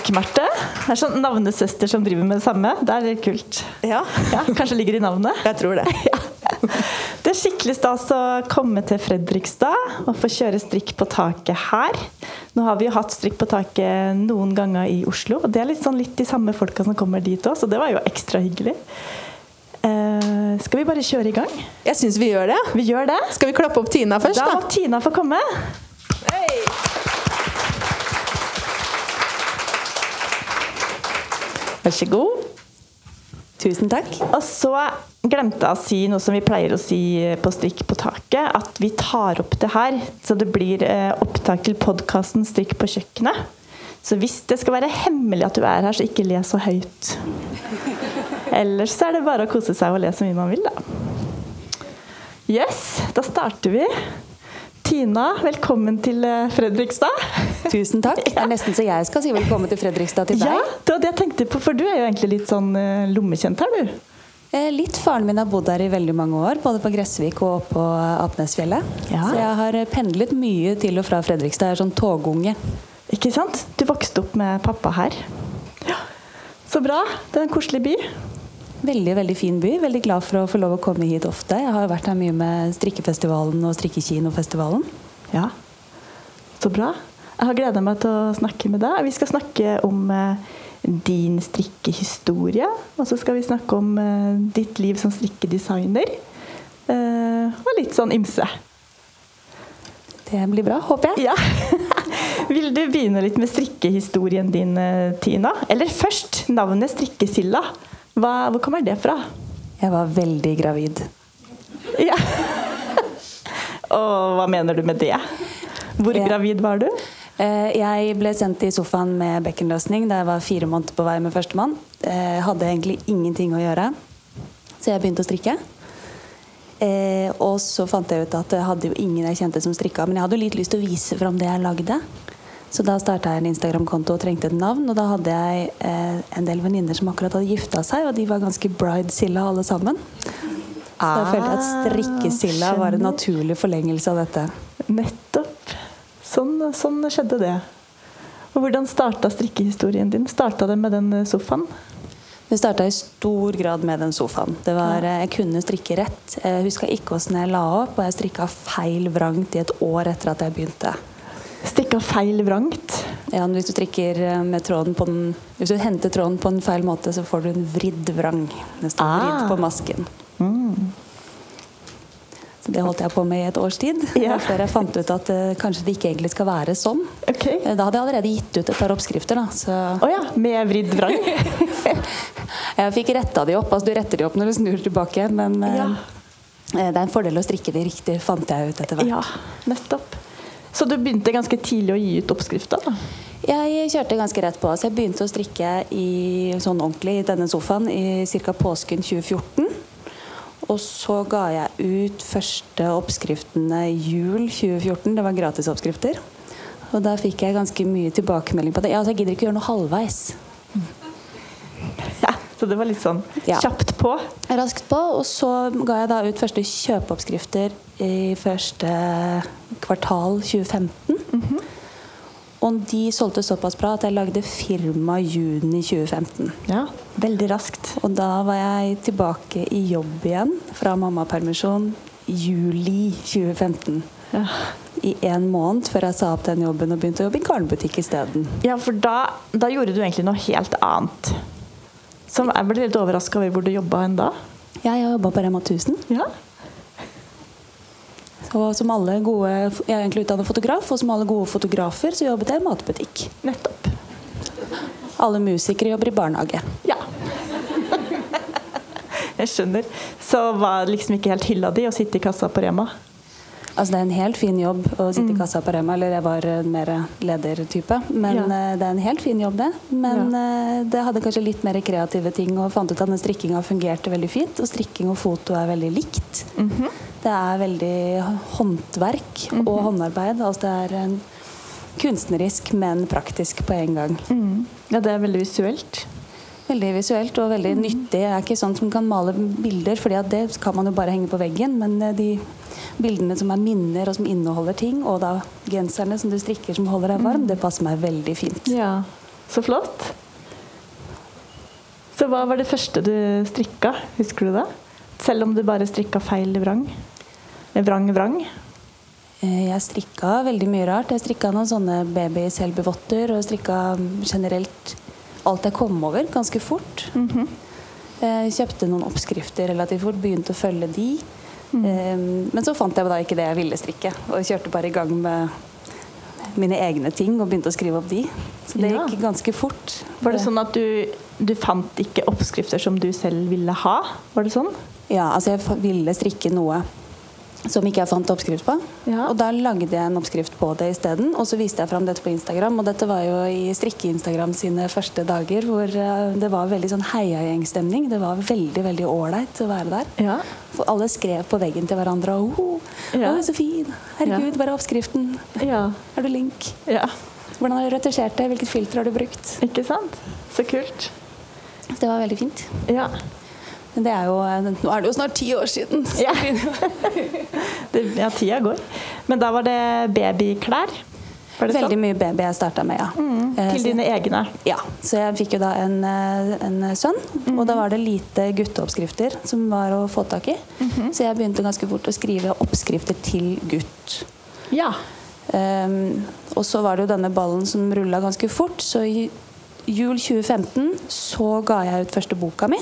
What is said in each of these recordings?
takk, Marte. Det er sånn navnesøster som driver med det samme. Det er litt kult. Ja. Ja, kanskje ligger i navnet. Jeg tror det. Ja. Det er skikkelig stas å komme til Fredrikstad og få kjøre strikk på taket her. Nå har vi jo hatt strikk på taket noen ganger i Oslo, og det er litt, sånn litt de samme folka som kommer dit òg, så det var jo ekstra hyggelig. Uh, skal vi bare kjøre i gang? Jeg syns vi gjør det. Vi gjør det. Skal vi klappe opp Tina først, Da da? må Tina få komme. Vær så god. Tusen takk. Og så glemte jeg å si noe som vi pleier å si på Strikk på taket, at vi tar opp det her, så det blir eh, opptak til podkasten Strikk på kjøkkenet. Så hvis det skal være hemmelig at du er her, så ikke le så høyt. Ellers er det bare å kose seg og le så mye man vil, da. Yes, da starter vi. Tina, velkommen til eh, Fredrikstad. Tusen takk. Det er nesten så jeg skal si velkommen til Fredrikstad til deg. Ja, det var det jeg tenkte på, for du er jo egentlig litt sånn eh, lommekjent her, du. Eh, Litt. Faren min har bodd her i veldig mange år, både på Gressvik og på Apnesfjellet. Ja. Så jeg har pendlet mye til og fra Fredrikstad. Jeg er sånn togunge. Ikke sant? Du vokste opp med pappa her. Ja, Så bra. Det er en koselig by. Veldig veldig fin by. Veldig glad for å få lov å komme hit ofte. Jeg har vært her mye med strikkefestivalen og strikkekinofestivalen. Ja, Så bra. Jeg har gleda meg til å snakke med deg. Vi skal snakke om eh, din strikkehistorie. Og så skal vi snakke om eh, ditt liv som strikkedesigner. Eh, og litt sånn ymse. Det blir bra, håper jeg. Ja. Vil du begynne litt med strikkehistorien din, Tina? Eller først navnet Strikkesilla. Hva, hvor kommer det fra? Jeg var veldig gravid. Ja. Og hva mener du med det? Hvor Ja. gravid var du? Eh, Jeg ble sendt i sofaen med bekkenløsning da jeg var fire måneder på vei med førstemann. Jeg Hadde egentlig ingenting å gjøre, så jeg begynte å strikke. Eh, og så fant jeg ut at jeg hadde jo ingen jeg kjente som strikka, men jeg hadde jo litt lyst til å vise fram det jeg lagde. Så da starta jeg en Instagram-konto og trengte et navn. Og da hadde jeg eh, en del venninner som akkurat hadde gifta seg, og de var ganske bridezilla alle sammen. Så da følte jeg at strikkesilla var en naturlig forlengelse av dette. Nettopp. Sånn, sånn skjedde det. Og hvordan starta strikkehistorien din? Starta det med den eh, sofaen? Det starta i stor grad med den sofaen. Det var, eh, Jeg kunne strikke rett. Jeg huska ikke åssen jeg la opp, og jeg strikka feil vrangt i et år etter at jeg begynte. Stikka feil vrangt? Ja, hvis du eh, med tråden på den Hvis du henter tråden på en feil måte, så får du en vridd vrang. Det står Ah. vridd på masken. Mm. Så det holdt jeg på med i et års tid. Ja. Før jeg fant ut at uh, kanskje det ikke egentlig skal være sånn. Ok. Eh, Da hadde jeg allerede gitt ut et par oppskrifter, da. Så Å ja, med vridd vrang? jeg fikk retta de opp. Altså du retter de opp når du snur tilbake, men uh, Ja. det er en fordel å strikke de riktig, fant jeg ut etter hvert. Ja, nettopp. Så du begynte ganske tidlig å gi ut oppskrifter? da? Jeg kjørte ganske rett på. Så jeg begynte å strikke i, sånn ordentlig i denne sofaen i ca. påsken 2014. Og så ga jeg ut første oppskriftene jul 2014. Det var gratisoppskrifter. Og da fikk jeg ganske mye tilbakemelding på det. Ja, altså, jeg gidder ikke å gjøre noe halvveis. Så det var litt sånn Ja. kjapt på? Raskt på. Og så ga jeg da ut første kjøpeoppskrifter i første kvartal 2015. Og de solgte såpass bra at jeg lagde firma juni 2015. Ja, Veldig raskt. Og da var jeg tilbake i jobb igjen fra mammapermisjon juli 2015. Ja. I en måned før jeg sa opp den jobben og begynte å jobbe i garnbutikk isteden. Ja, for da, da gjorde du egentlig noe helt annet. Som jeg ble litt overraska over hvor du jobba hen da. Ja, jeg jobba på Rema 1000. Ja. Og som alle gode, jeg er egentlig utdannet fotograf, og som alle gode fotografer så jobbet jeg i matbutikk. Nettopp. Alle musikere jobber i barnehage. Ja. Jeg skjønner. Så var det liksom ikke helt hylla di å sitte i kassa på Rema? Altså Det er en helt fin jobb å sitte i kassa på Rema, eller jeg var mer ledertype. Men Ja. eh, det er en helt fin jobb, det. Men ja. det hadde kanskje litt mer kreative ting, og fant ut at den strikkinga fungerte veldig fint. Og strikking og foto er veldig likt. Det er veldig håndverk og håndarbeid. Altså det er en kunstnerisk, men praktisk på en gang. Mm. Ja, det er veldig visuelt. Veldig visuelt og veldig nyttig. Jeg er ikke sånn som kan male bilder, fordi det kan man jo bare henge på veggen. Men eh, de bildene som er minner og som inneholder ting, og da genserne som du strikker som holder deg varm, det passer meg veldig fint. Ja. Så flott. Så hva var det første du strikka? Husker du det? Selv om du bare strikka feil vrang? Vrang, vrang? Eh, Jeg strikka veldig mye rart. Jeg strikka noen sånne baby-selbuvotter og strikka generelt alt jeg kom over, ganske fort. Jeg kjøpte noen oppskrifter relativt fort, begynte å følge de. Eh, Men så fant jeg da ikke det jeg ville strikke, og kjørte bare i gang med mine egne ting og begynte å skrive opp de. Så det Ja. gikk ganske fort. Var det sånn at du, du fant ikke oppskrifter som du selv ville ha? Var det sånn? Ja, altså jeg ville strikke noe som ikke jeg fant oppskrift på. Ja. Og da lagde jeg en oppskrift på det isteden. Og så viste jeg fram dette på Instagram. Og dette var jo i strikke-Instagram sine første dager, hvor eh, det var veldig sånn heiagjengstemning. Det var veldig, veldig ålreit å være der. Ja. For alle skrev på veggen til hverandre og oh, Ja. å, så fin! Herregud, bare oppskriften. Ja. Har du link? ja. Hvordan har du retusjert det? Hvilket filter har du brukt? Ikke sant? Så kult. Det var veldig fint. Ja. Men det er jo, eh, nå er det jo snart ti år siden. Ja. det ja, tida går. Men da var det babyklær? Var det Veldig sånn? mye baby jeg starta med, ja. Mm, Eh, til så- dine egne? Ja, så jeg fikk jo da en, eh, en sønn, og da var det lite gutteoppskrifter som var å få tak i. Så jeg begynte ganske fort å skrive oppskrifter til gutt. Ja. Um, og så var det jo denne ballen som rulla ganske fort, så i jul 2015 så ga jeg ut første boka mi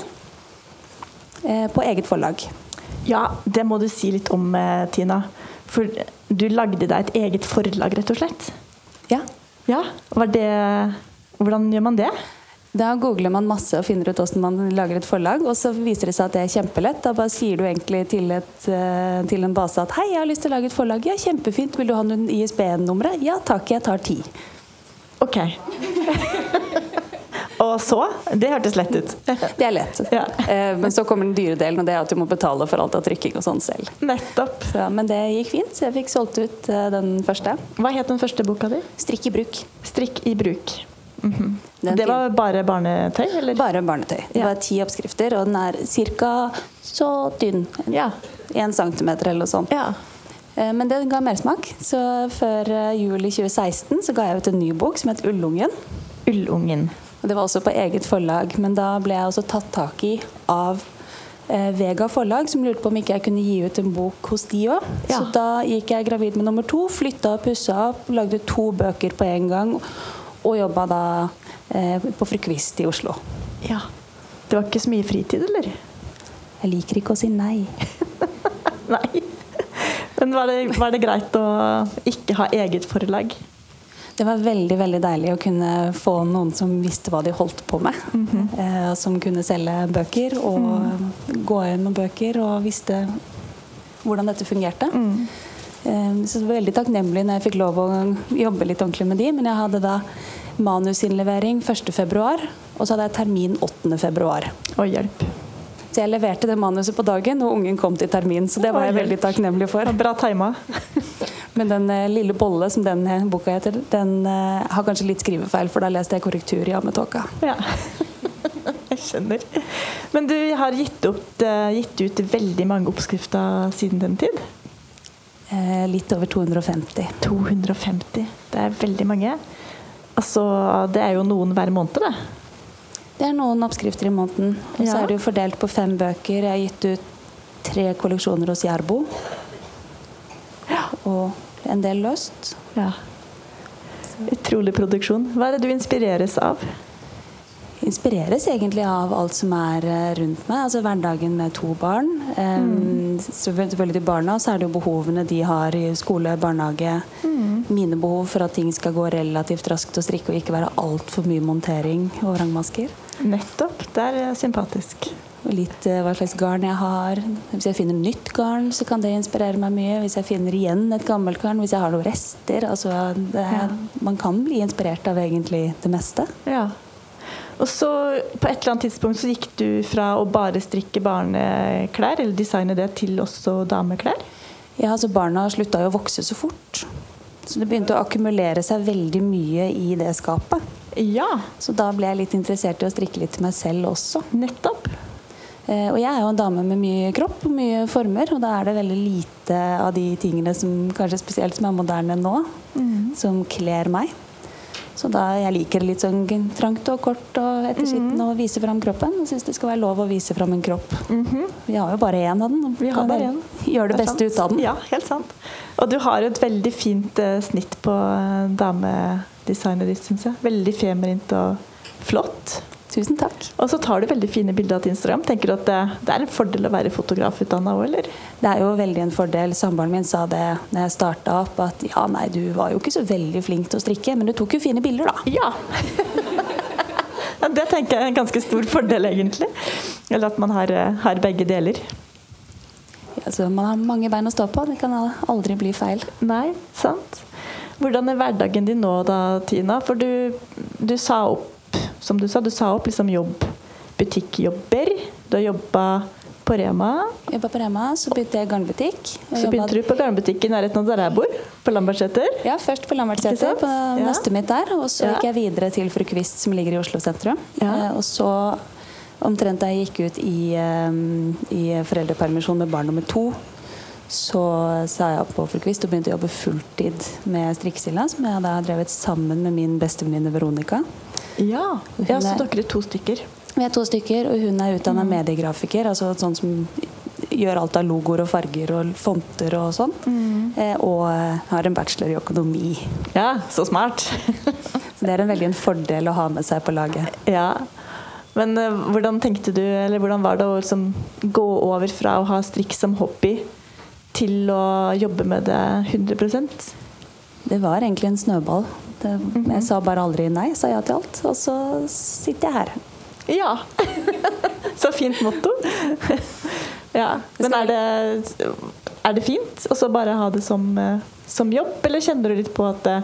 på eget forlag. ja, det må du si litt om, eh, Tina. For du lagde deg et eget forlag, rett og slett? Ja. Ja. Var det Hvordan gjør man det? Da googler man masse og finner ut hvordan man lager et forlag, og så viser det seg at det er kjempelett. Da bare sier du egentlig til, et, eh, til en base at 'hei, jeg har lyst til å lage et forlag'. 'Ja, kjempefint. Vil du ha noen ISBN-numre?' 'Ja takk, jeg tar ti'. Ok. Og så? Det hørtes lett ut. Det er lett. Ja. Eh, Men så kommer den dyre delen, og det er at du må betale for alt av trykking og sånn selv. Nettopp. Så, men det gikk fint, så jeg fikk solgt ut eh, den første. Hva het den første boka di? Strikk i bruk. Strikk i bruk. Mm -hmm. Det var bare barnetøy, eller? Bare barnetøy. Det var ti oppskrifter, og den er ca. så tynn. Ja. Én centimeter eller noe sånt. ja. Eh, Men det ga mersmak. Så før jul i 2016 så ga jeg ut en ny bok som het Ullungen. Ullungen. Og det var også på eget forlag, men da ble jeg også tatt tak i av eh, Vega forlag, som lurte på om ikke jeg kunne gi ut en bok hos de òg. Ja. Så da gikk jeg gravid med nummer to, flytta og pussa opp, lagde to bøker på en gang, og jobba da eh, på Frukvist i Oslo. Ja. Det var ikke så mye fritid, eller? Jeg liker ikke å si nei. Nei. Men var det, var det greit å ikke ha eget forlag? Det var veldig veldig deilig å kunne få noen som visste hva de holdt på med. eh, som kunne selge bøker og gå gjennom bøker og visste hvordan dette fungerte. Eh, så det var veldig takknemlig når jeg fikk lov å jobbe litt ordentlig med de. Men jeg hadde da manusinnlevering 1.2., og så hadde jeg termin 8.2. Og hjelp. Så jeg leverte det manuset på dagen, og ungen kom til termin. Så det var jeg veldig takknemlig for. Bra tima. Men den eh, lille bolle som den eh, boka heter, den eh, har kanskje litt skrivefeil, for da leste jeg korrektur i ammetåka. Ja. Jeg skjønner. Men du har gitt, opp, gitt ut veldig mange oppskrifter siden den tid? Eh, litt over 250. 250. Det er veldig mange. Altså, det er jo noen hver måned, det. Det er noen oppskrifter i måneden. Og så Ja. er det jo fordelt på fem bøker. Jeg har gitt ut tre kolleksjoner hos Jerbo. Og en del løst. Ja. Utrolig produksjon. Hva er det du inspireres av? Inspireres egentlig av alt som er eh, rundt meg. Altså hverdagen med to barn. Um, så selvfølgelig barna, så er det jo behovene de har i skole, barnehage. Mine behov for at ting skal gå relativt raskt og strikke og ikke være altfor mye montering og vrangmasker. Nettopp. Det er eh, sympatisk. Og litt eh, hva slags garn jeg har. Hvis jeg finner nytt garn, så kan det inspirere meg mye. Hvis jeg finner igjen et gammelt garn, hvis jeg har noen rester. Altså, det, Ja. Man kan bli inspirert av egentlig det meste. Ja. Og så på et eller annet tidspunkt så gikk du fra å bare strikke barneklær, eller designe det, til også dameklær? Ja, altså Barna slutta jo å vokse så fort. Så det begynte å akkumulere seg veldig mye i det skapet. Ja, Så da ble jeg litt interessert i å strikke litt til meg selv også. nettopp. Eh, og jeg er jo en dame med mye kropp og mye former, og da er det veldig lite av de tingene som kanskje spesielt som er moderne nå, som kler meg. Så da jeg liker det litt sånn trangt og kort og ettersittende og vise fram kroppen. Og syns det skal være lov å vise fram en kropp. Vi har jo bare én av den. Vi har bare én. Gjør det det beste sant. ut av den. Ja, helt sant. Og du har et veldig fint uh, snitt på eh, damedesignet ditt, syns jeg. Veldig feminint og flott. Tusen takk. Og så tar du veldig fine bilder til Instagram. Tenker du at det, det er en fordel å være fotografutdanna òg, eller? Det er jo veldig en fordel. Samboeren min sa det når jeg starta opp, at ja, nei, du var jo ikke så veldig flink til å strikke, men du tok jo fine bilder, da. Ja. Ja, det tenker jeg er en ganske stor fordel, egentlig. Eller at man har, eh, har begge deler. Altså, man har mange bein å stå på. Det kan aldri bli feil. Nei, sant. Hvordan er hverdagen din nå da, Tina? For du, du sa opp, som du sa, du sa opp liksom jobb, butikkjobber. Du har jobba på Rema. Jobba på Rema, så begynte jeg i garnbutikk. Så begynte du på garnbutikk i nærheten av der jeg bor, på Lambertseter. Ja, først på Lambertseter, på Ja. nøstet mitt der. Og så Ja. gikk jeg videre til Fru Kvist, som ligger i Oslo sentrum. Ja. Eh, og så, omtrent da jeg gikk ut i, eh, i foreldrepermisjon med barn nummer to, så sa jeg opp på Fru Kvist og begynte å jobbe fulltid med strikkesilla, som jeg da har drevet sammen med min bestevenninne Veronica. Ja. Ja, så er- dere er to stykker. Vi er to stykker, og hun er utdanna Mm. mediegrafiker, altså sånn som gjør alt av logoer og farger og fonter og sånn. Mm. Eh, og eh, har en bachelor i økonomi. Ja, så smart. Så det er en veldig en fordel å ha med seg på laget. ja. Men eh, hvordan tenkte du, eller hvordan var det å liksom gå over fra å ha strikk som hobby til å jobbe med det 100% Det var egentlig en snøball. Det, Mhm. Jeg sa bare aldri nei, sa ja til alt. Og så sitter jeg her. Ja. Så fint motto. Ja. Men er det, er det fint å så bare ha det som, eh, som jobb, eller kjenner du litt på at det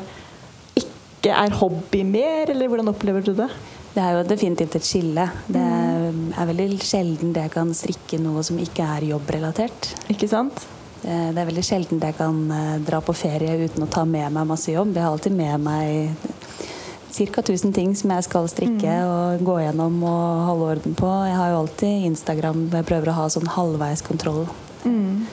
ikke er hobby mer, eller hvordan opplever du det? Det er jo definitivt et skille. Det Mhm. er veldig sjelden jeg kan strikke noe som ikke er jobbrelatert. Ikke sant? Eh, Det er veldig sjelden jeg kan eh, dra på ferie uten å ta med meg masse jobb. Jeg har alltid med meg ca. 1000 ting som jeg skal strikke og gå gjennom og holde orden på. Jeg har jo alltid Instagram hvor jeg prøver å ha sånn halvveiskontroll. Mm.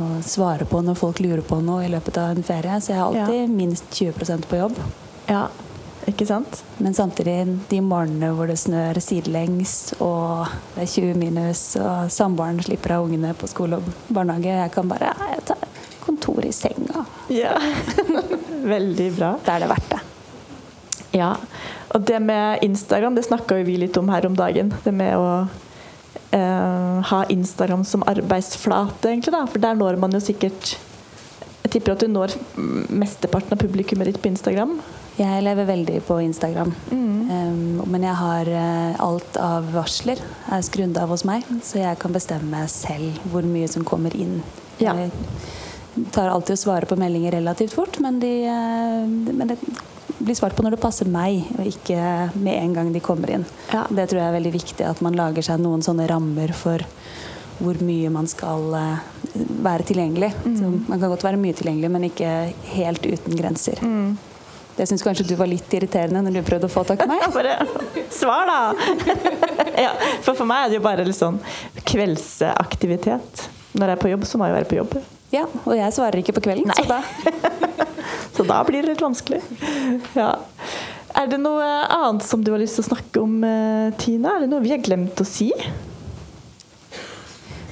Og svare på når folk lurer på noe i løpet av en ferie. Så jeg har alltid minst 20% på jobb. Ja, ikke sant? Men samtidig de morgenene hvor det snør sidelengs og det er 20 minus og samboeren slipper av ungene på skole og barnehage, jeg kan bare ja, jeg tar kontor i senga. Ja. Veldig bra. Da er det verdt det. Ja. Og det med Instagram, det snakka jo vi litt om her om dagen. Det med å eh, ha Instagram som arbeidsflate, egentlig. da. For der når man jo sikkert Jeg tipper at du når mesteparten av publikummet ditt på Instagram. Jeg lever veldig på Instagram. Mm. Um, men jeg har uh, alt av varsler er skrudd av hos meg, så jeg kan bestemme selv hvor mye som kommer inn. Ja. Jeg tar alltid å svare på meldinger relativt fort, men, de, uh, men det blir svart på når det passer meg, og ikke med en gang de kommer inn. Ja. Det tror jeg er veldig viktig, at man lager seg noen sånne rammer for hvor mye man skal uh, være tilgjengelig. Mm. Man kan godt være mye tilgjengelig, men ikke helt uten grenser. Mm. Det syns kanskje du var litt irriterende når du prøvde å få tak i meg? Bare svar, da! ja, for for meg er det jo bare litt sånn kveldsaktivitet. Når jeg er på jobb, så må jeg være på jobb. Ja, og jeg svarer ikke på kvelden, Nei. så da Så da blir det litt vanskelig. Ja. Er det noe annet som du har lyst til å snakke om, eh, Tina? Er det noe vi har glemt å si?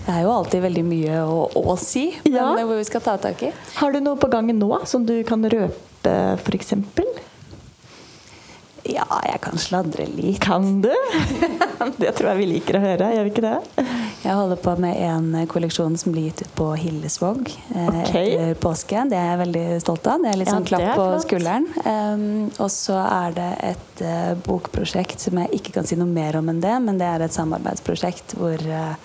Det er jo alltid veldig mye å, å si, men Ja. hvor vi skal ta tak i. Har du noe på gangen nå som du kan røpe, f.eks.? Ja, jeg kan sladre litt. Kan du? det tror jeg vi liker å høre, gjør vi ikke det? Jeg holder på med en kolleksjon som blir gitt ut på Hillesvåg eh, okay. etter påske. Det er jeg veldig stolt av. Det er litt sånn klapp på skulderen. Um, og så er det et uh, bokprosjekt som jeg ikke kan si noe mer om enn det, men det er et samarbeidsprosjekt hvor uh,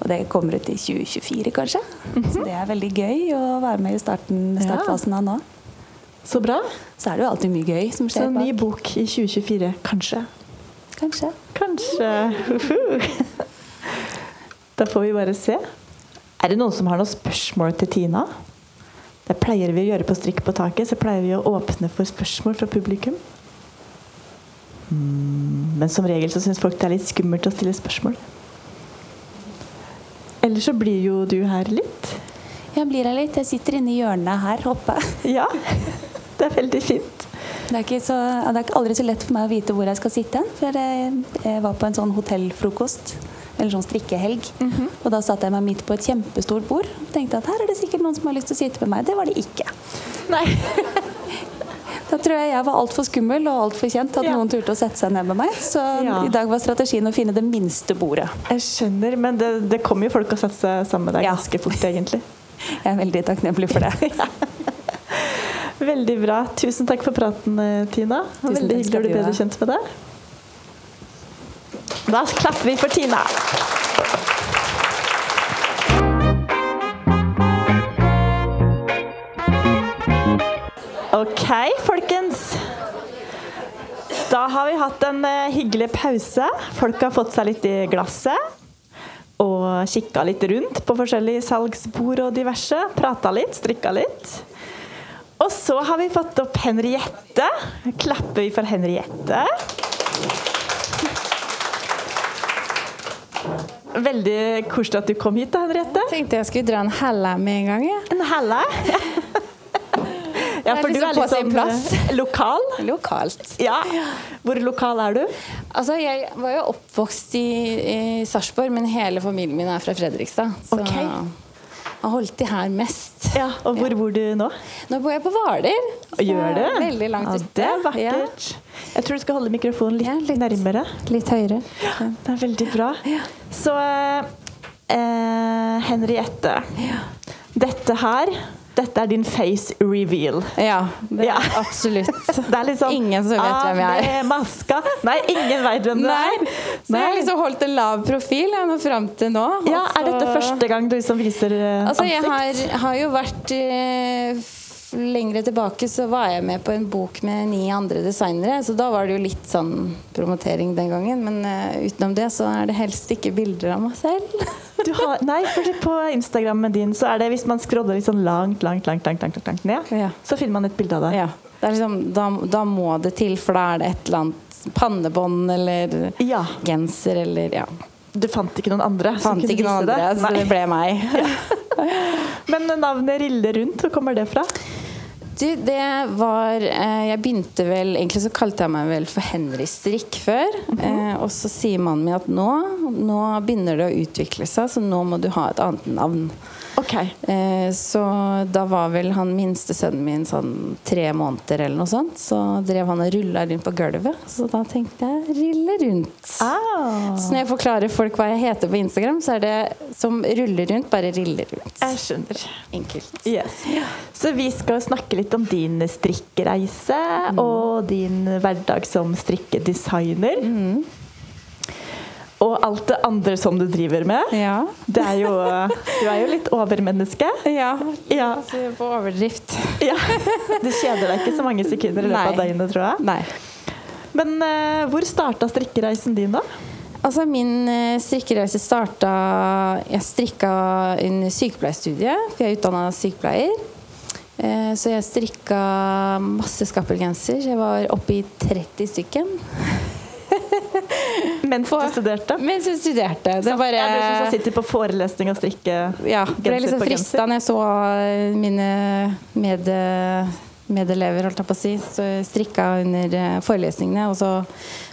og det kommer ut i 2024, kanskje. Så det er veldig gøy å være med i starten, startfasen av nå. Så bra. Så er det jo alltid mye gøy som Så bak. en ny bok i 2024, kanskje. Kanskje. Kanskje. Da får vi bare se. Er det noen som har noen spørsmål til Tina? Det pleier vi å gjøre på Strikk på taket. Så pleier vi å åpne for spørsmål fra publikum. Hmm, Men som regel så syns folk det er litt skummelt å stille spørsmål. Eller så blir jo du her litt. Jeg blir her litt. Jeg sitter inne i hjørnet her oppe. Ja. Det er veldig fint. Det er, ikke så, det er ikke aldri så lett for meg å vite hvor jeg skal sitte. hen, For jeg, jeg var på en sånn hotellfrokost, eller sånn strikkehelg. Og da satte jeg meg midt på et kjempestort bord og tenkte at her er det sikkert noen som har lyst til å sitte med meg. Det var det ikke. Nei. Da tror jeg jeg var altfor skummel og altfor kjent at Ja. noen turte å sette seg ned med meg. Så Ja. i dag var strategien å finne det minste bordet. Jeg skjønner, men det, det kommer jo folk og setter seg sammen med deg Ja. ganske fort, egentlig. Jeg er veldig takknemlig for det. Veldig bra. Tusen takk for praten, eh, Tina. Tusen Veldig hyggelig å bli bedre kjent med deg. Da klapper vi for Tina. Ok, folkens. Da har vi hatt en eh, hyggelig pause. Folk har fått seg litt i glasset. Og kikka litt rundt på forskjellige salgsbord og diverse. Prata litt, strikka litt. Og så har vi fått opp Henriette. Klapper vi for Henriette. Veldig koselig at du kom hit, da, Henriette. Tenkte jeg skulle dra en hella med en gang. Ja. En helle. Ja, for du er liksom lokal. Lokalt. Ja. Hvor lokal er du? Altså, jeg var jo oppvokst i, i Sarpsborg, men hele familien min er fra Fredrikstad. Så Ok. Har holdt til her mest. Ja, Og hvor bor du nå? Nå bor jeg på Hvaler. Gjør du? Veldig langt ja, ute. Det er vakkert. Jeg tror du skal holde mikrofonen litt, Ja, litt. nærmere. Ja, litt høyere. Det er veldig bra. Så eh, Henriette. Dette her dette er din face reveal. Ja, det Ja. absolutt. Det er liksom Ingen som vet hvem jeg er. Med maska. Nei, ingen vet hvem du er. så jeg har liksom holdt en lav profil jeg, fram til nå. Ja, altså, Er dette første gang du liksom viser ansikt? Altså, jeg har, har jo vært eh, Lengre tilbake så var jeg med på en bok med ni andre designere, så da var det jo litt sånn promotering den gangen. Men uh, utenom det så er det helst ikke bilder av meg selv. Du har, nei, for på Instagrammen din så er det hvis man scroller litt sånn langt, langt, langt, langt, langt, langt ned, Ja. så finner man et bilde av deg. Ja, det er liksom, da, da må det til, for da er det et eller annet pannebånd eller Ja. genser eller ja. Du fant ikke noen andre Fant ikke noen andre, det? så det ble meg. Men navnet Rille Rundt, hvor kommer det fra? Du, det var eh, Jeg begynte vel Egentlig så kalte jeg meg vel for Henry Strikk før. eh, og så sier mannen min at nå, nå begynner det å utvikle seg, så nå må du ha et annet navn. Ok. Eh, så da var vel han minste sønnen min sånn tre måneder eller noe sånt. Så drev han og rulla rundt på gulvet. Så da tenkte jeg 'rille rundt'. Ah, Så når jeg forklarer folk hva jeg heter på Instagram, så er det som ruller rundt, bare riller rundt. jeg skjønner. Enkelt. Yes. Så vi skal snakke litt om din strikkereise Mm. og din hverdag som strikkedesigner. Mm. Og alt det andre som du driver med. Ja. Det er jo, du er jo litt overmenneske. ja. Ja. På overdrift. ja. Du kjeder deg ikke så mange sekunder i løpet av døgnet, tror jeg. Nei. Men uh, hvor starta strikkereisen din, da? Altså, min eh, strikkereise starta Jeg strikka under sykepleierstudiet, for jeg er utdanna sykepleier. Eh, Så jeg strikka masse skappelgenser. Jeg var oppe i 30 stykken Mens du studerte? mens jeg studerte. Det bare jeg du som sitter på forelesning og strikker Ja, ble liksom på frista når jeg så eh, mine med, medelever, holdt jeg på å si, så strikka under eh, forelesningene. Og så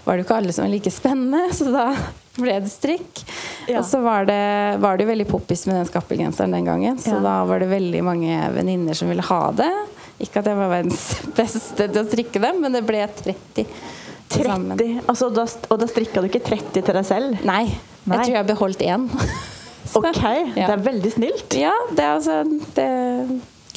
var det jo ikke alle som var like spennende, så da ble det strikk. Ja. Og så var det, var det veldig poppis med den skappelgenseren den gangen, så Ja. da var det veldig mange venninner som ville ha det. Ikke at jeg var verdens beste til å strikke dem, men det ble 30 til sammen. 30. Altså, da, og da strikka du ikke 30 til deg selv? Nei, Nei. jeg tror jeg beholdt én. Ok, det er veldig snilt. Ja, det er altså det,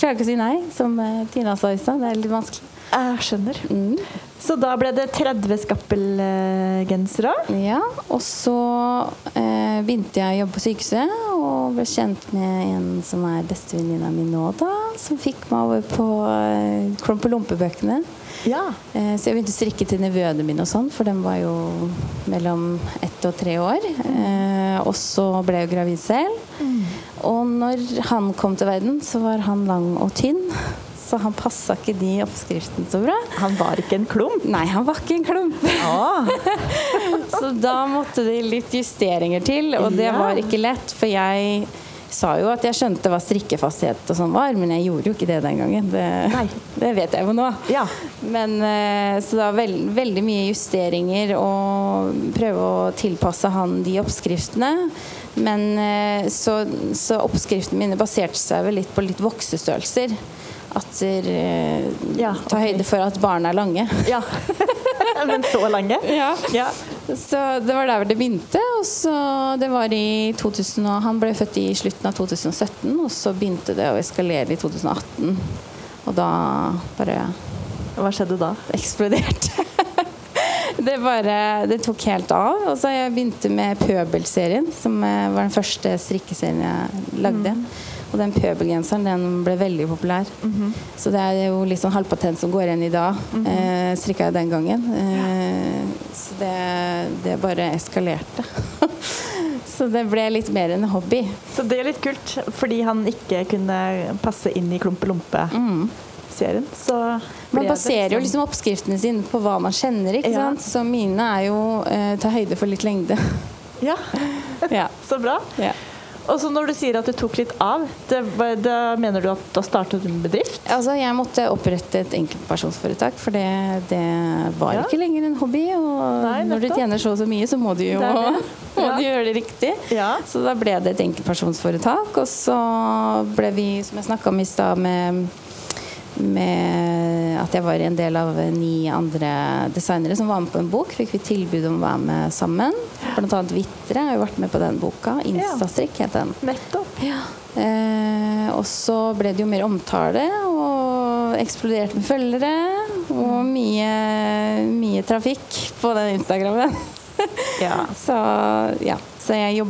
Klarer ikke å si nei, som eh, Tina sa i stad. Det er litt vanskelig. Jeg skjønner. Mm. Så da ble det 30 skappelgensere. Ja, og så eh, begynte jeg å jobbe på sykehuset og ble kjent med en som er bestevenninna mi nå, da. Som fikk meg over på eh, Klump-og-lompe-bøkene. Ja. Eh, så jeg begynte å strikke til nevøene mine og sånn, for de var jo mellom ett og tre år. Eh, og så ble jeg gravid selv. Og når han kom til verden, så var han lang og tynn. Så han passa ikke de oppskriftene så bra. Han var ikke en klump. Nei, han var ikke en klump. Ah, Så da måtte det litt justeringer til, og det Ja. var ikke lett. For jeg sa jo at jeg skjønte hva strikkefasthet og sånn var, men jeg gjorde jo ikke det den gangen. Det, det vet jeg jo nå. Ja. Men eh, Så det var veld, veldig mye justeringer og prøve å tilpasse han de oppskriftene. Men eh, så, så oppskriftene mine baserte seg vel litt på litt voksestørrelser. At eh, Ja, ta ok. høyde for at barna er lange. ja. Men så lange? Ja. Ja. Så det var der det begynte. Og så det var i 2000, og Han ble født i slutten av 2017, og så begynte det å eskalere i 2018. Og da bare Hva skjedde da? eksploderte. Det bare Det tok helt av. Og så jeg begynte med Pøbelserien, som eh, var den første strikkeserien jeg lagde. Og den pøbelgenseren den ble veldig populær. Så det er jo litt sånn halvpatent som går igjen i dag. eh, strikka jeg den gangen. Eh, så det, det bare eskalerte. så det ble litt mer enn en hobby. Så det er litt kult, fordi han ikke kunne passe inn i Klumpe-Lompe-serien. Så ble Man baserer jo liksom oppskriftene sine på hva man kjenner. ikke Ja. sant? Så mine er jo eh, ta høyde for litt lengde. Ja, ja. så bra. ja. Og så når du sier at det tok litt av, det, det, mener du at da startet du en bedrift? Altså, jeg måtte opprette et enkeltpersonsforetak, for det, det var Ja. ikke lenger en hobby. Og Nei, når du tjener så og så mye, så må du jo Det det. må du gjøre det riktig. Ja. Så da ble det et enkeltpersonsforetak, og så ble vi, som jeg snakka om i stad, med med at jeg var en del av ni andre designere som var med på en bok. Fikk vi tilbud om å være med sammen. Blant annet Vitre har jo vært med på den boka. Instastrikk het den. Nettopp. Ja. Eh, og så ble det jo mer omtale og eksploderte med følgere. Og mye, mye trafikk på den Instagrammen. Ja. så ja. Så jeg jo,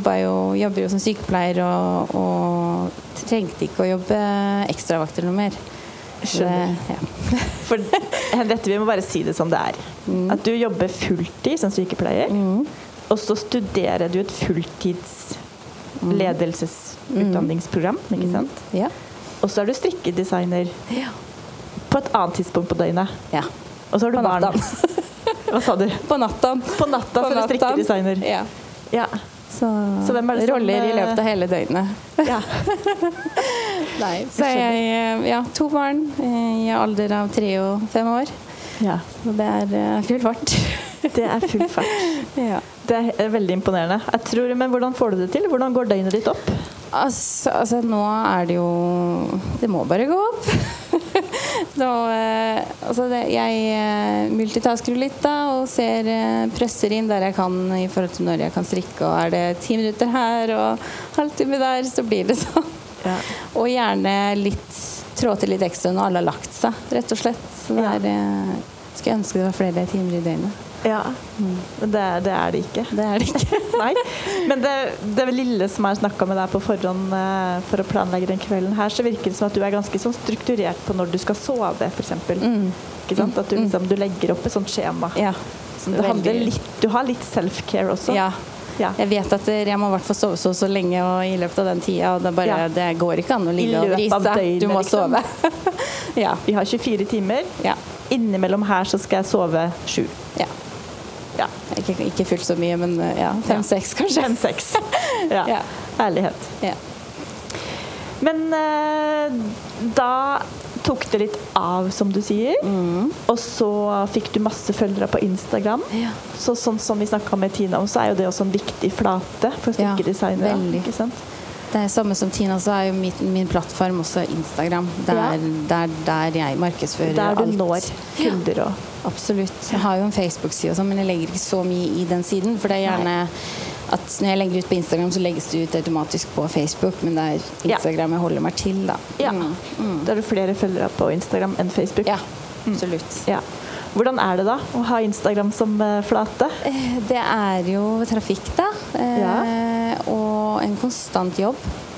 jobber jo som sykepleier og, og trengte ikke å jobbe ekstravakter noe mer. Skjønner. Det- ja. For Henriette, vi må bare si det som det er. At du jobber fulltid som sykepleier, og så studerer du et fulltids ledelsesutdanningsprogram, ikke sant? Ja. Og så er du strikkedesigner Ja. på et annet tidspunkt på døgnet. ja. Og så har du På barn. natta. Hva sa du? På natta. På natta, så du er natta. strikkedesigner. Ja. Ja. Så, Så hvem er det som, roller i eh, løpet av hele døgnet. ja. Nei, så jeg ja, to barn eh, i alder av tre og fem år. ja. Og det er eh, full fart. Det er full fart. ja. Det er veldig imponerende. Jeg tror, men hvordan får du det til? Hvordan går døgnet ditt opp? Altså, altså nå er det jo Det må bare gå opp. Eh, altså det, jeg eh, multitasker litt da og ser eh, presser inn der jeg kan i forhold til når jeg kan strikke. Og er det ti minutter her og halvtime der, så blir det sånn. Ja. Og gjerne litt trå til litt ekstra når alle har lagt seg, rett og slett. Så det Ja. er, eh, skulle ønske det var flere timer i døgnet. Ja, men det, det er det ikke. Det er det ikke. Nei. Men det, det lille som jeg snakka med deg på forhånd eh, for å planlegge den kvelden her, så virker det som at du er ganske sånn strukturert på når du skal sove, f.eks. Mm. Ikke sant? At du, liksom, du legger opp et sånt skjema. Ja. Det litt, du har litt self-care også. Ja. Ja. Jeg vet at må i hvert fall sove så så lenge og i løpet av den tida. Og det, bare, Ja. det går ikke an å ligge og vrise. Du må liksom. sove. ja. Vi har 24 timer. Ja. Innimellom her så skal jeg sove sju. ja. Ja. Ikke, ikke fullt så mye, men ja, fem-seks kanskje. Fem-seks. Ja. Ja. Ærlighet. Ja. Men eh, da tok det litt av, som du sier. Og så fikk du masse følgere på Instagram. Ja. Så sånn som vi snakka med Tina om, så er jo det også en viktig flate for Ja, strikkedesignere. veldig. ikke sant? Det er samme som Tina, så er jo min, min plattform også Instagram. Det Ja. er der, der jeg markedsfører alt. Der du alt. når kunder og Absolutt. Jeg har jo en Facebook-side, og sånn, men jeg legger ikke så mye i den siden. For det er gjerne at når jeg legger ut på Instagram, så legges det ut automatisk på Facebook. Men det er Ja. Instagram jeg holder meg til, da. Ja. Mm. Da er det flere følgere på Instagram enn Facebook. Ja, absolutt. Ja. Hvordan er det da å ha Instagram som eh, flate? Eh, Det er jo trafikk, da. Eh, Og en konstant jobb.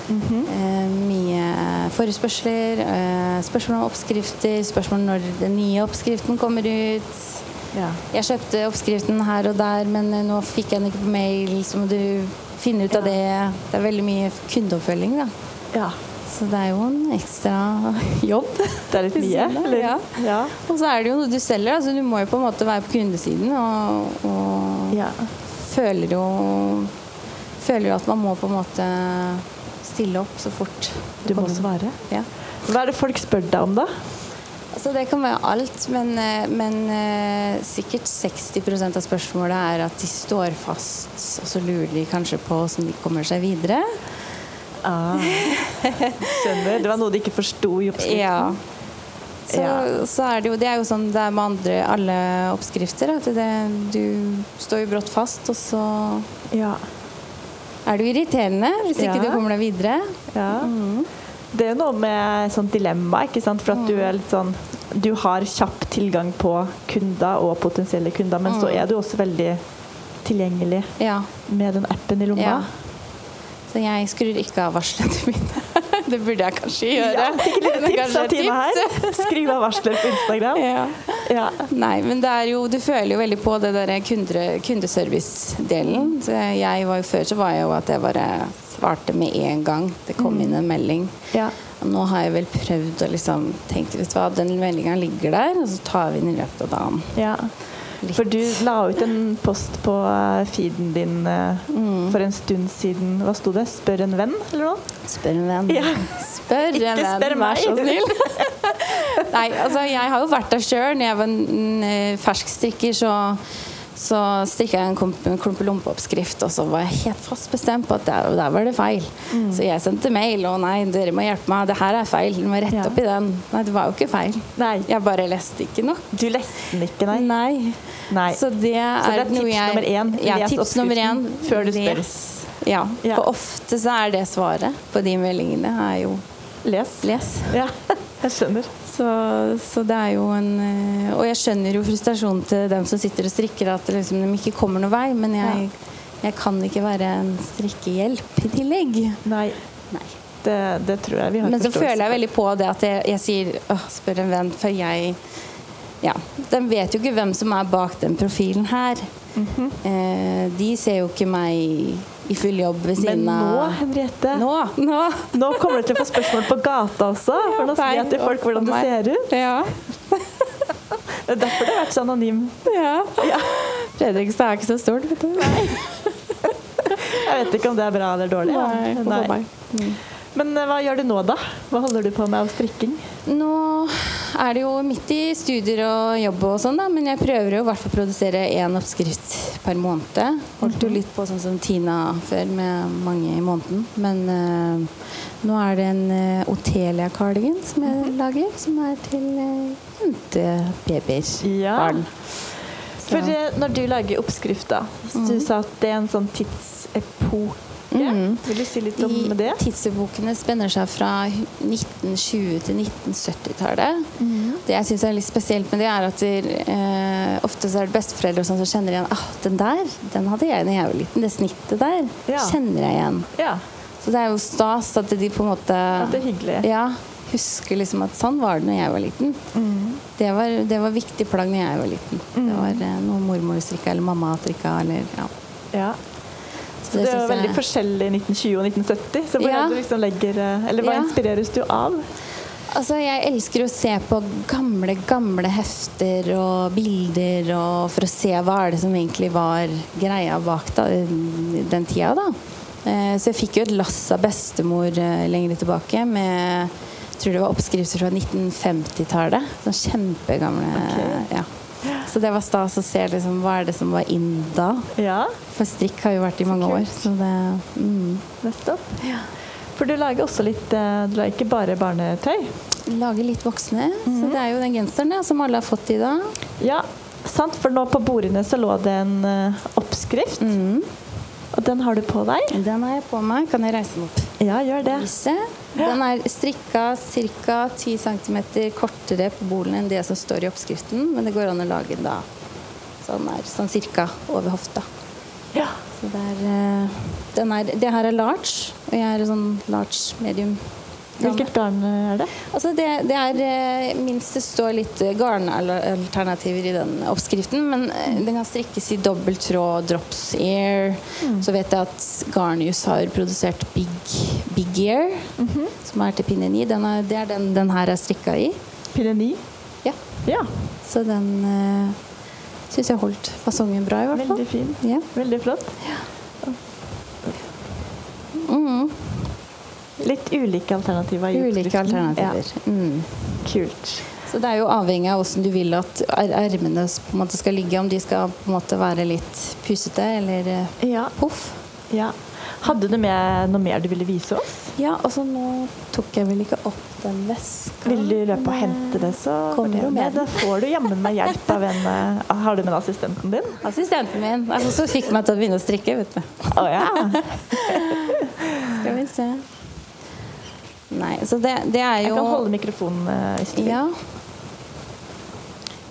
Mhm. eh, mye forespørsler, eh, spørsmål om oppskrifter, spørsmål når den nye oppskriften kommer ut. Ja. Jeg kjøpte oppskriften her og der, men eh, nå fikk jeg den ikke på mail, så må du finne ut av det. Det er veldig mye kundeoppfølging, da. ja. Så det er jo en ekstra jobb. Det er litt mye, eller? Ja. Ja. Og så er det jo noe du selger, altså du må jo på en måte være på kundesiden og, og ja. føler jo føler jo at man må på en måte stille opp så fort. Du må svare. Ja. Hva er det folk spør deg om, da? Altså, det kan være alt, men, eh, men eh, sikkert 60% av spørsmålet er at de står fast, og så lurer de kanskje på hvordan de kommer seg videre. Ah, skjønner. Det var noe de ikke forsto i oppskriften. Ja. Så, Ja. så er det jo Det er jo sånn det er med andre, alle oppskrifter. At det, du står jo brått fast, og så Ja. er det jo irriterende hvis ikke du kommer deg videre. ja. Det er jo noe med sånn dilemma, ikke sant? for at du er litt sånn Du har kjapp tilgang på kunder og potensielle kunder, men så er du også veldig tilgjengelig Ja. med den appen i lomma. ja. Så jeg skrur ikke av varslene mine. det burde jeg kanskje gjøre. Ja, fikk er tips av Tina her. Skriv av varsler på Instagram. Ja. Ja. Nei, men det jo, du føler jo veldig på det der kunde, kundeservice-delen. Jeg var jo Før så var jeg jo at jeg bare svarte med en gang det kom inn en melding. Ja. Nå har jeg vel prøvd å liksom tenke vet du hva, den meldinga ligger der, og så tar vi den i løpet av dagen. Litt. For du la ut en post på eh, feeden din eh, Mm. for en stund siden. Hva sto det? 'Spør en venn', eller noe? Spør en venn. Ja. Spør Ikke en venn, spør vær så snill. Nei, altså jeg har jo vært der sjøl. Når jeg var en eh, fersk strikker, så, så strikka jeg en klump- en klumpelompeoppskrift, og så var jeg helt fast bestemt på at der, der var det feil. Mm. Så jeg sendte mail, og nei, dere må hjelpe meg, det her er feil. Du må rette Ja. opp i den. Nei, det var jo ikke feil. Nei. Jeg bare leste ikke nok. Du leste den ikke, nei? Nei. Nei. Så det Så det er tips jeg nummer én. Ja, tips nummer én. før du spør. Ja. Ja. For ofte så er det svaret på de meldingene er jo Les. les. Ja, jeg skjønner. Så, så det er jo en eh, Og jeg skjønner jo frustrasjonen til dem som sitter og strikker, at liksom, de ikke kommer noen vei. Men jeg, jeg kan ikke være en strikkehjelp i tillegg. Nei, Nei. det, det tror jeg vi har Men så føler jeg veldig på det at jeg, jeg sier åh, spør en venn, for jeg Ja. De vet jo ikke hvem som er bak den profilen her. Mhm. eh, de ser jo ikke meg i full jobb ved siden Men nå, Henriette, nå. Nå! nå. kommer du til å få spørsmål på gata også. For nå feil vet jo folk hvordan du ser ut. Ja. Det er derfor du har vært så anonym. ja. Ja. Fredrikstad er ikke så stort, vet du. Jeg vet ikke om det er bra eller dårlig. Nei, Nei. Men eh, hva gjør du nå, da? Hva holder du på med av strikking? Nå er det jo midt i studier og jobb og sånn, da, men jeg prøver jo i hvert fall å produsere én oppskrift per måned. Holdt jo litt på sånn som Tina før, med mange i måneden. Men uh, nå er det en uh, Otelia-cardigan som jeg lager, som er til uh, jentebabyer. Ja. Barn. For uh, når du lager oppskrifter, du sa at det er en sånn tidsepoke. Mhm. Vil du si litt om I det? tidsebokene spenner seg fra 1920 til 1970-tallet. Det jeg syns er litt spesielt med det, er at der, eh, ofte så er det besteforeldre sånn som kjenner igjen ah, den der, den hadde jeg da jeg var liten. Det snittet der Ja. kjenner jeg igjen. Ja, Så det er jo stas at de på en måte at det er hyggelig. ja, husker liksom at sånn var det når jeg var liten. Mm. Det var, det var viktig plagg når jeg var liten. Det var eh, noe mormor strikka eller mamma strikka eller ja. Ja. Så Det er veldig jeg- forskjellig 1920 og 1970. Så hvor Ja. du liksom legger eh, Eller hva Ja. inspireres du av? Altså, jeg elsker å se på gamle, gamle hefter og bilder og for å se hva er det som egentlig var greia bak da, den tida, da. Eh, Så jeg fikk jo et lass av bestemor eh, lenger tilbake med jeg tror det var oppskrifter fra 1950-tallet. Sånn kjempegamle okay. ja. Så det var stas å se liksom, hva er det som var in da. Ja, For strikk har jo vært i mange år. Så det mm. nettopp. For du lager også litt eh, Du lager ikke bare barnetøy? Lager litt voksne. Så det er jo den genseren ja, som alle har fått i dag. Ja, sant. For nå på bordene så lå det en uh, oppskrift. Mm. Og den har du på deg? Den har jeg på meg. Kan jeg reise den opp? Ja, gjør det. Vise. Den er strikka ca. 10 cm kortere på bolen enn det som står i oppskriften, men det går an å lage den da sånn, er, sånn cirka over hofta. Ja. Så det er, eh, den er Det her er large, og jeg er sånn large medium. Hvilket garn er det? Altså det, det er eh, minst det står litt eh, garnalternativer i den oppskriften, men eh, den kan strikkes i dobbelt tråd, drops ear. Så vet jeg at Garnius har produsert Big, big Ear, som er til pinne 9. Den er, det er den den her er strikka i. Pinne 9? Ja. Ja, Så den uh, syns jeg holdt fasongen bra, i hvert fall. veldig fin. Ja. Veldig flott. Ja. Mm. Litt ulike alternativer Ulike alternativer. Ja. Mm. Kult. Så det er jo avhengig av hvordan du vil at er- ermene skal ligge. Om de skal på en måte være litt pusete eller eh, Ja, poff. ja. Hadde du med noe mer du ville vise oss? Ja, og så nå tok jeg vel ikke opp den veska. Vil du løpe og hente det, så Kommer det med Da får du jammen meg hjelp av en eh, Har du med assistenten din? Assistenten min Altså, så fikk meg til å begynne å strikke, vet du. Å ja. Skal vi se. Nei, så det, det er Jeg kan holde mikrofonen hvis du vil. ja,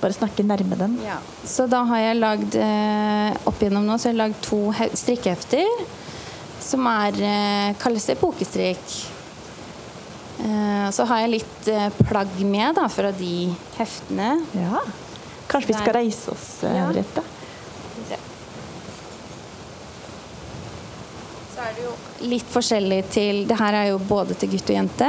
Bare snakke nærme den. ja. Så da har jeg lagd eh, opp igjennom nå, så har jeg lagd to he- strikkehefter som er eh, kalles epokestrikk. Eh, så har jeg litt eh, plagg med da, fra de heftene. Ja. Kanskje vi skal reise oss, Henriette? Ja. Så er det jo litt forskjellig til Det her er jo både til gutt og jente.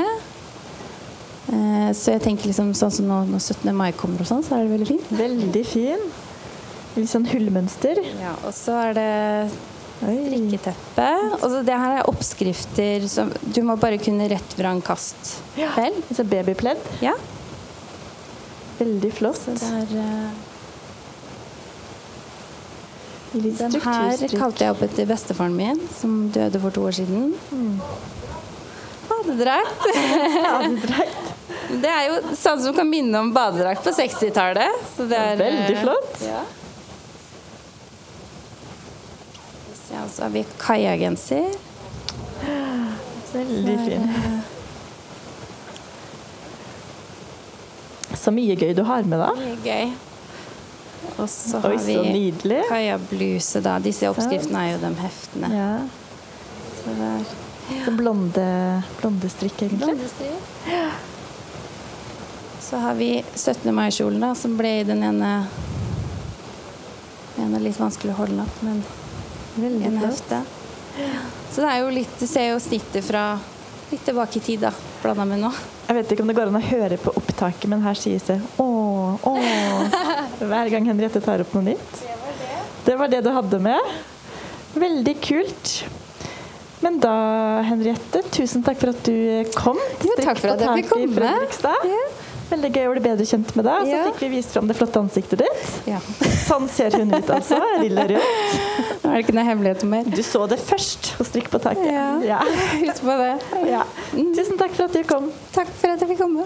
Eh, Så jeg tenker liksom sånn som nå når 17. mai kommer og sånn, så er det veldig fint. Veldig fin. Litt sånn hullmønster. Ja, og så er det strikketeppe. Og så det her er oppskrifter som Du må bare kunne rett vrangkast. Ja. Vel? Sånn babypledd. Ja. Veldig flott. Så det er eh, Litt Den her kalte jeg opp etter bestefaren min, som døde for to år siden. Mm. Badedrakt. Badedrakt. Det er jo sånn som kan minne om badedrakt på 60-tallet. Så det er Veldig eh, flott. Ja. Ja, så har vi Kaja-genser. Veldig fin. Så mye gøy du har med deg. Mye gøy. Og så har vi så vi Kaja-bluse, da. Disse oppskriftene er jo de heftene. Ja. Så der. Ja. Så blonde, blondestrikk, egentlig. Så har vi 17. mai-kjolen, da, som ble i den ene Den er litt vanskelig å holde opp, men Veldig en hefte. Så det er jo litt Du ser jo snittet fra litt tilbake i tid, da, blanda med nå. Jeg vet ikke om det går an å høre på opptaket, men her sies det åh, åh. Hver gang Henriette tar opp noe nytt. Det var det du hadde med. Veldig kult. Men da, Henriette, tusen takk for at du kom. Jo, takk for at jeg fikk komme. Ja. Veldig gøy å bli bedre kjent med deg. Så Ja. fikk vi vist fram det flotte ansiktet ditt. Ja. Sånn ser hun ut, altså. Lilla rødt. Nå er det ikke noe hemmelighet mer. Du så det først hos Strikk på taket. Ja. Husk på det. Ja. Tusen takk for at du kom. Takk for at jeg fikk komme.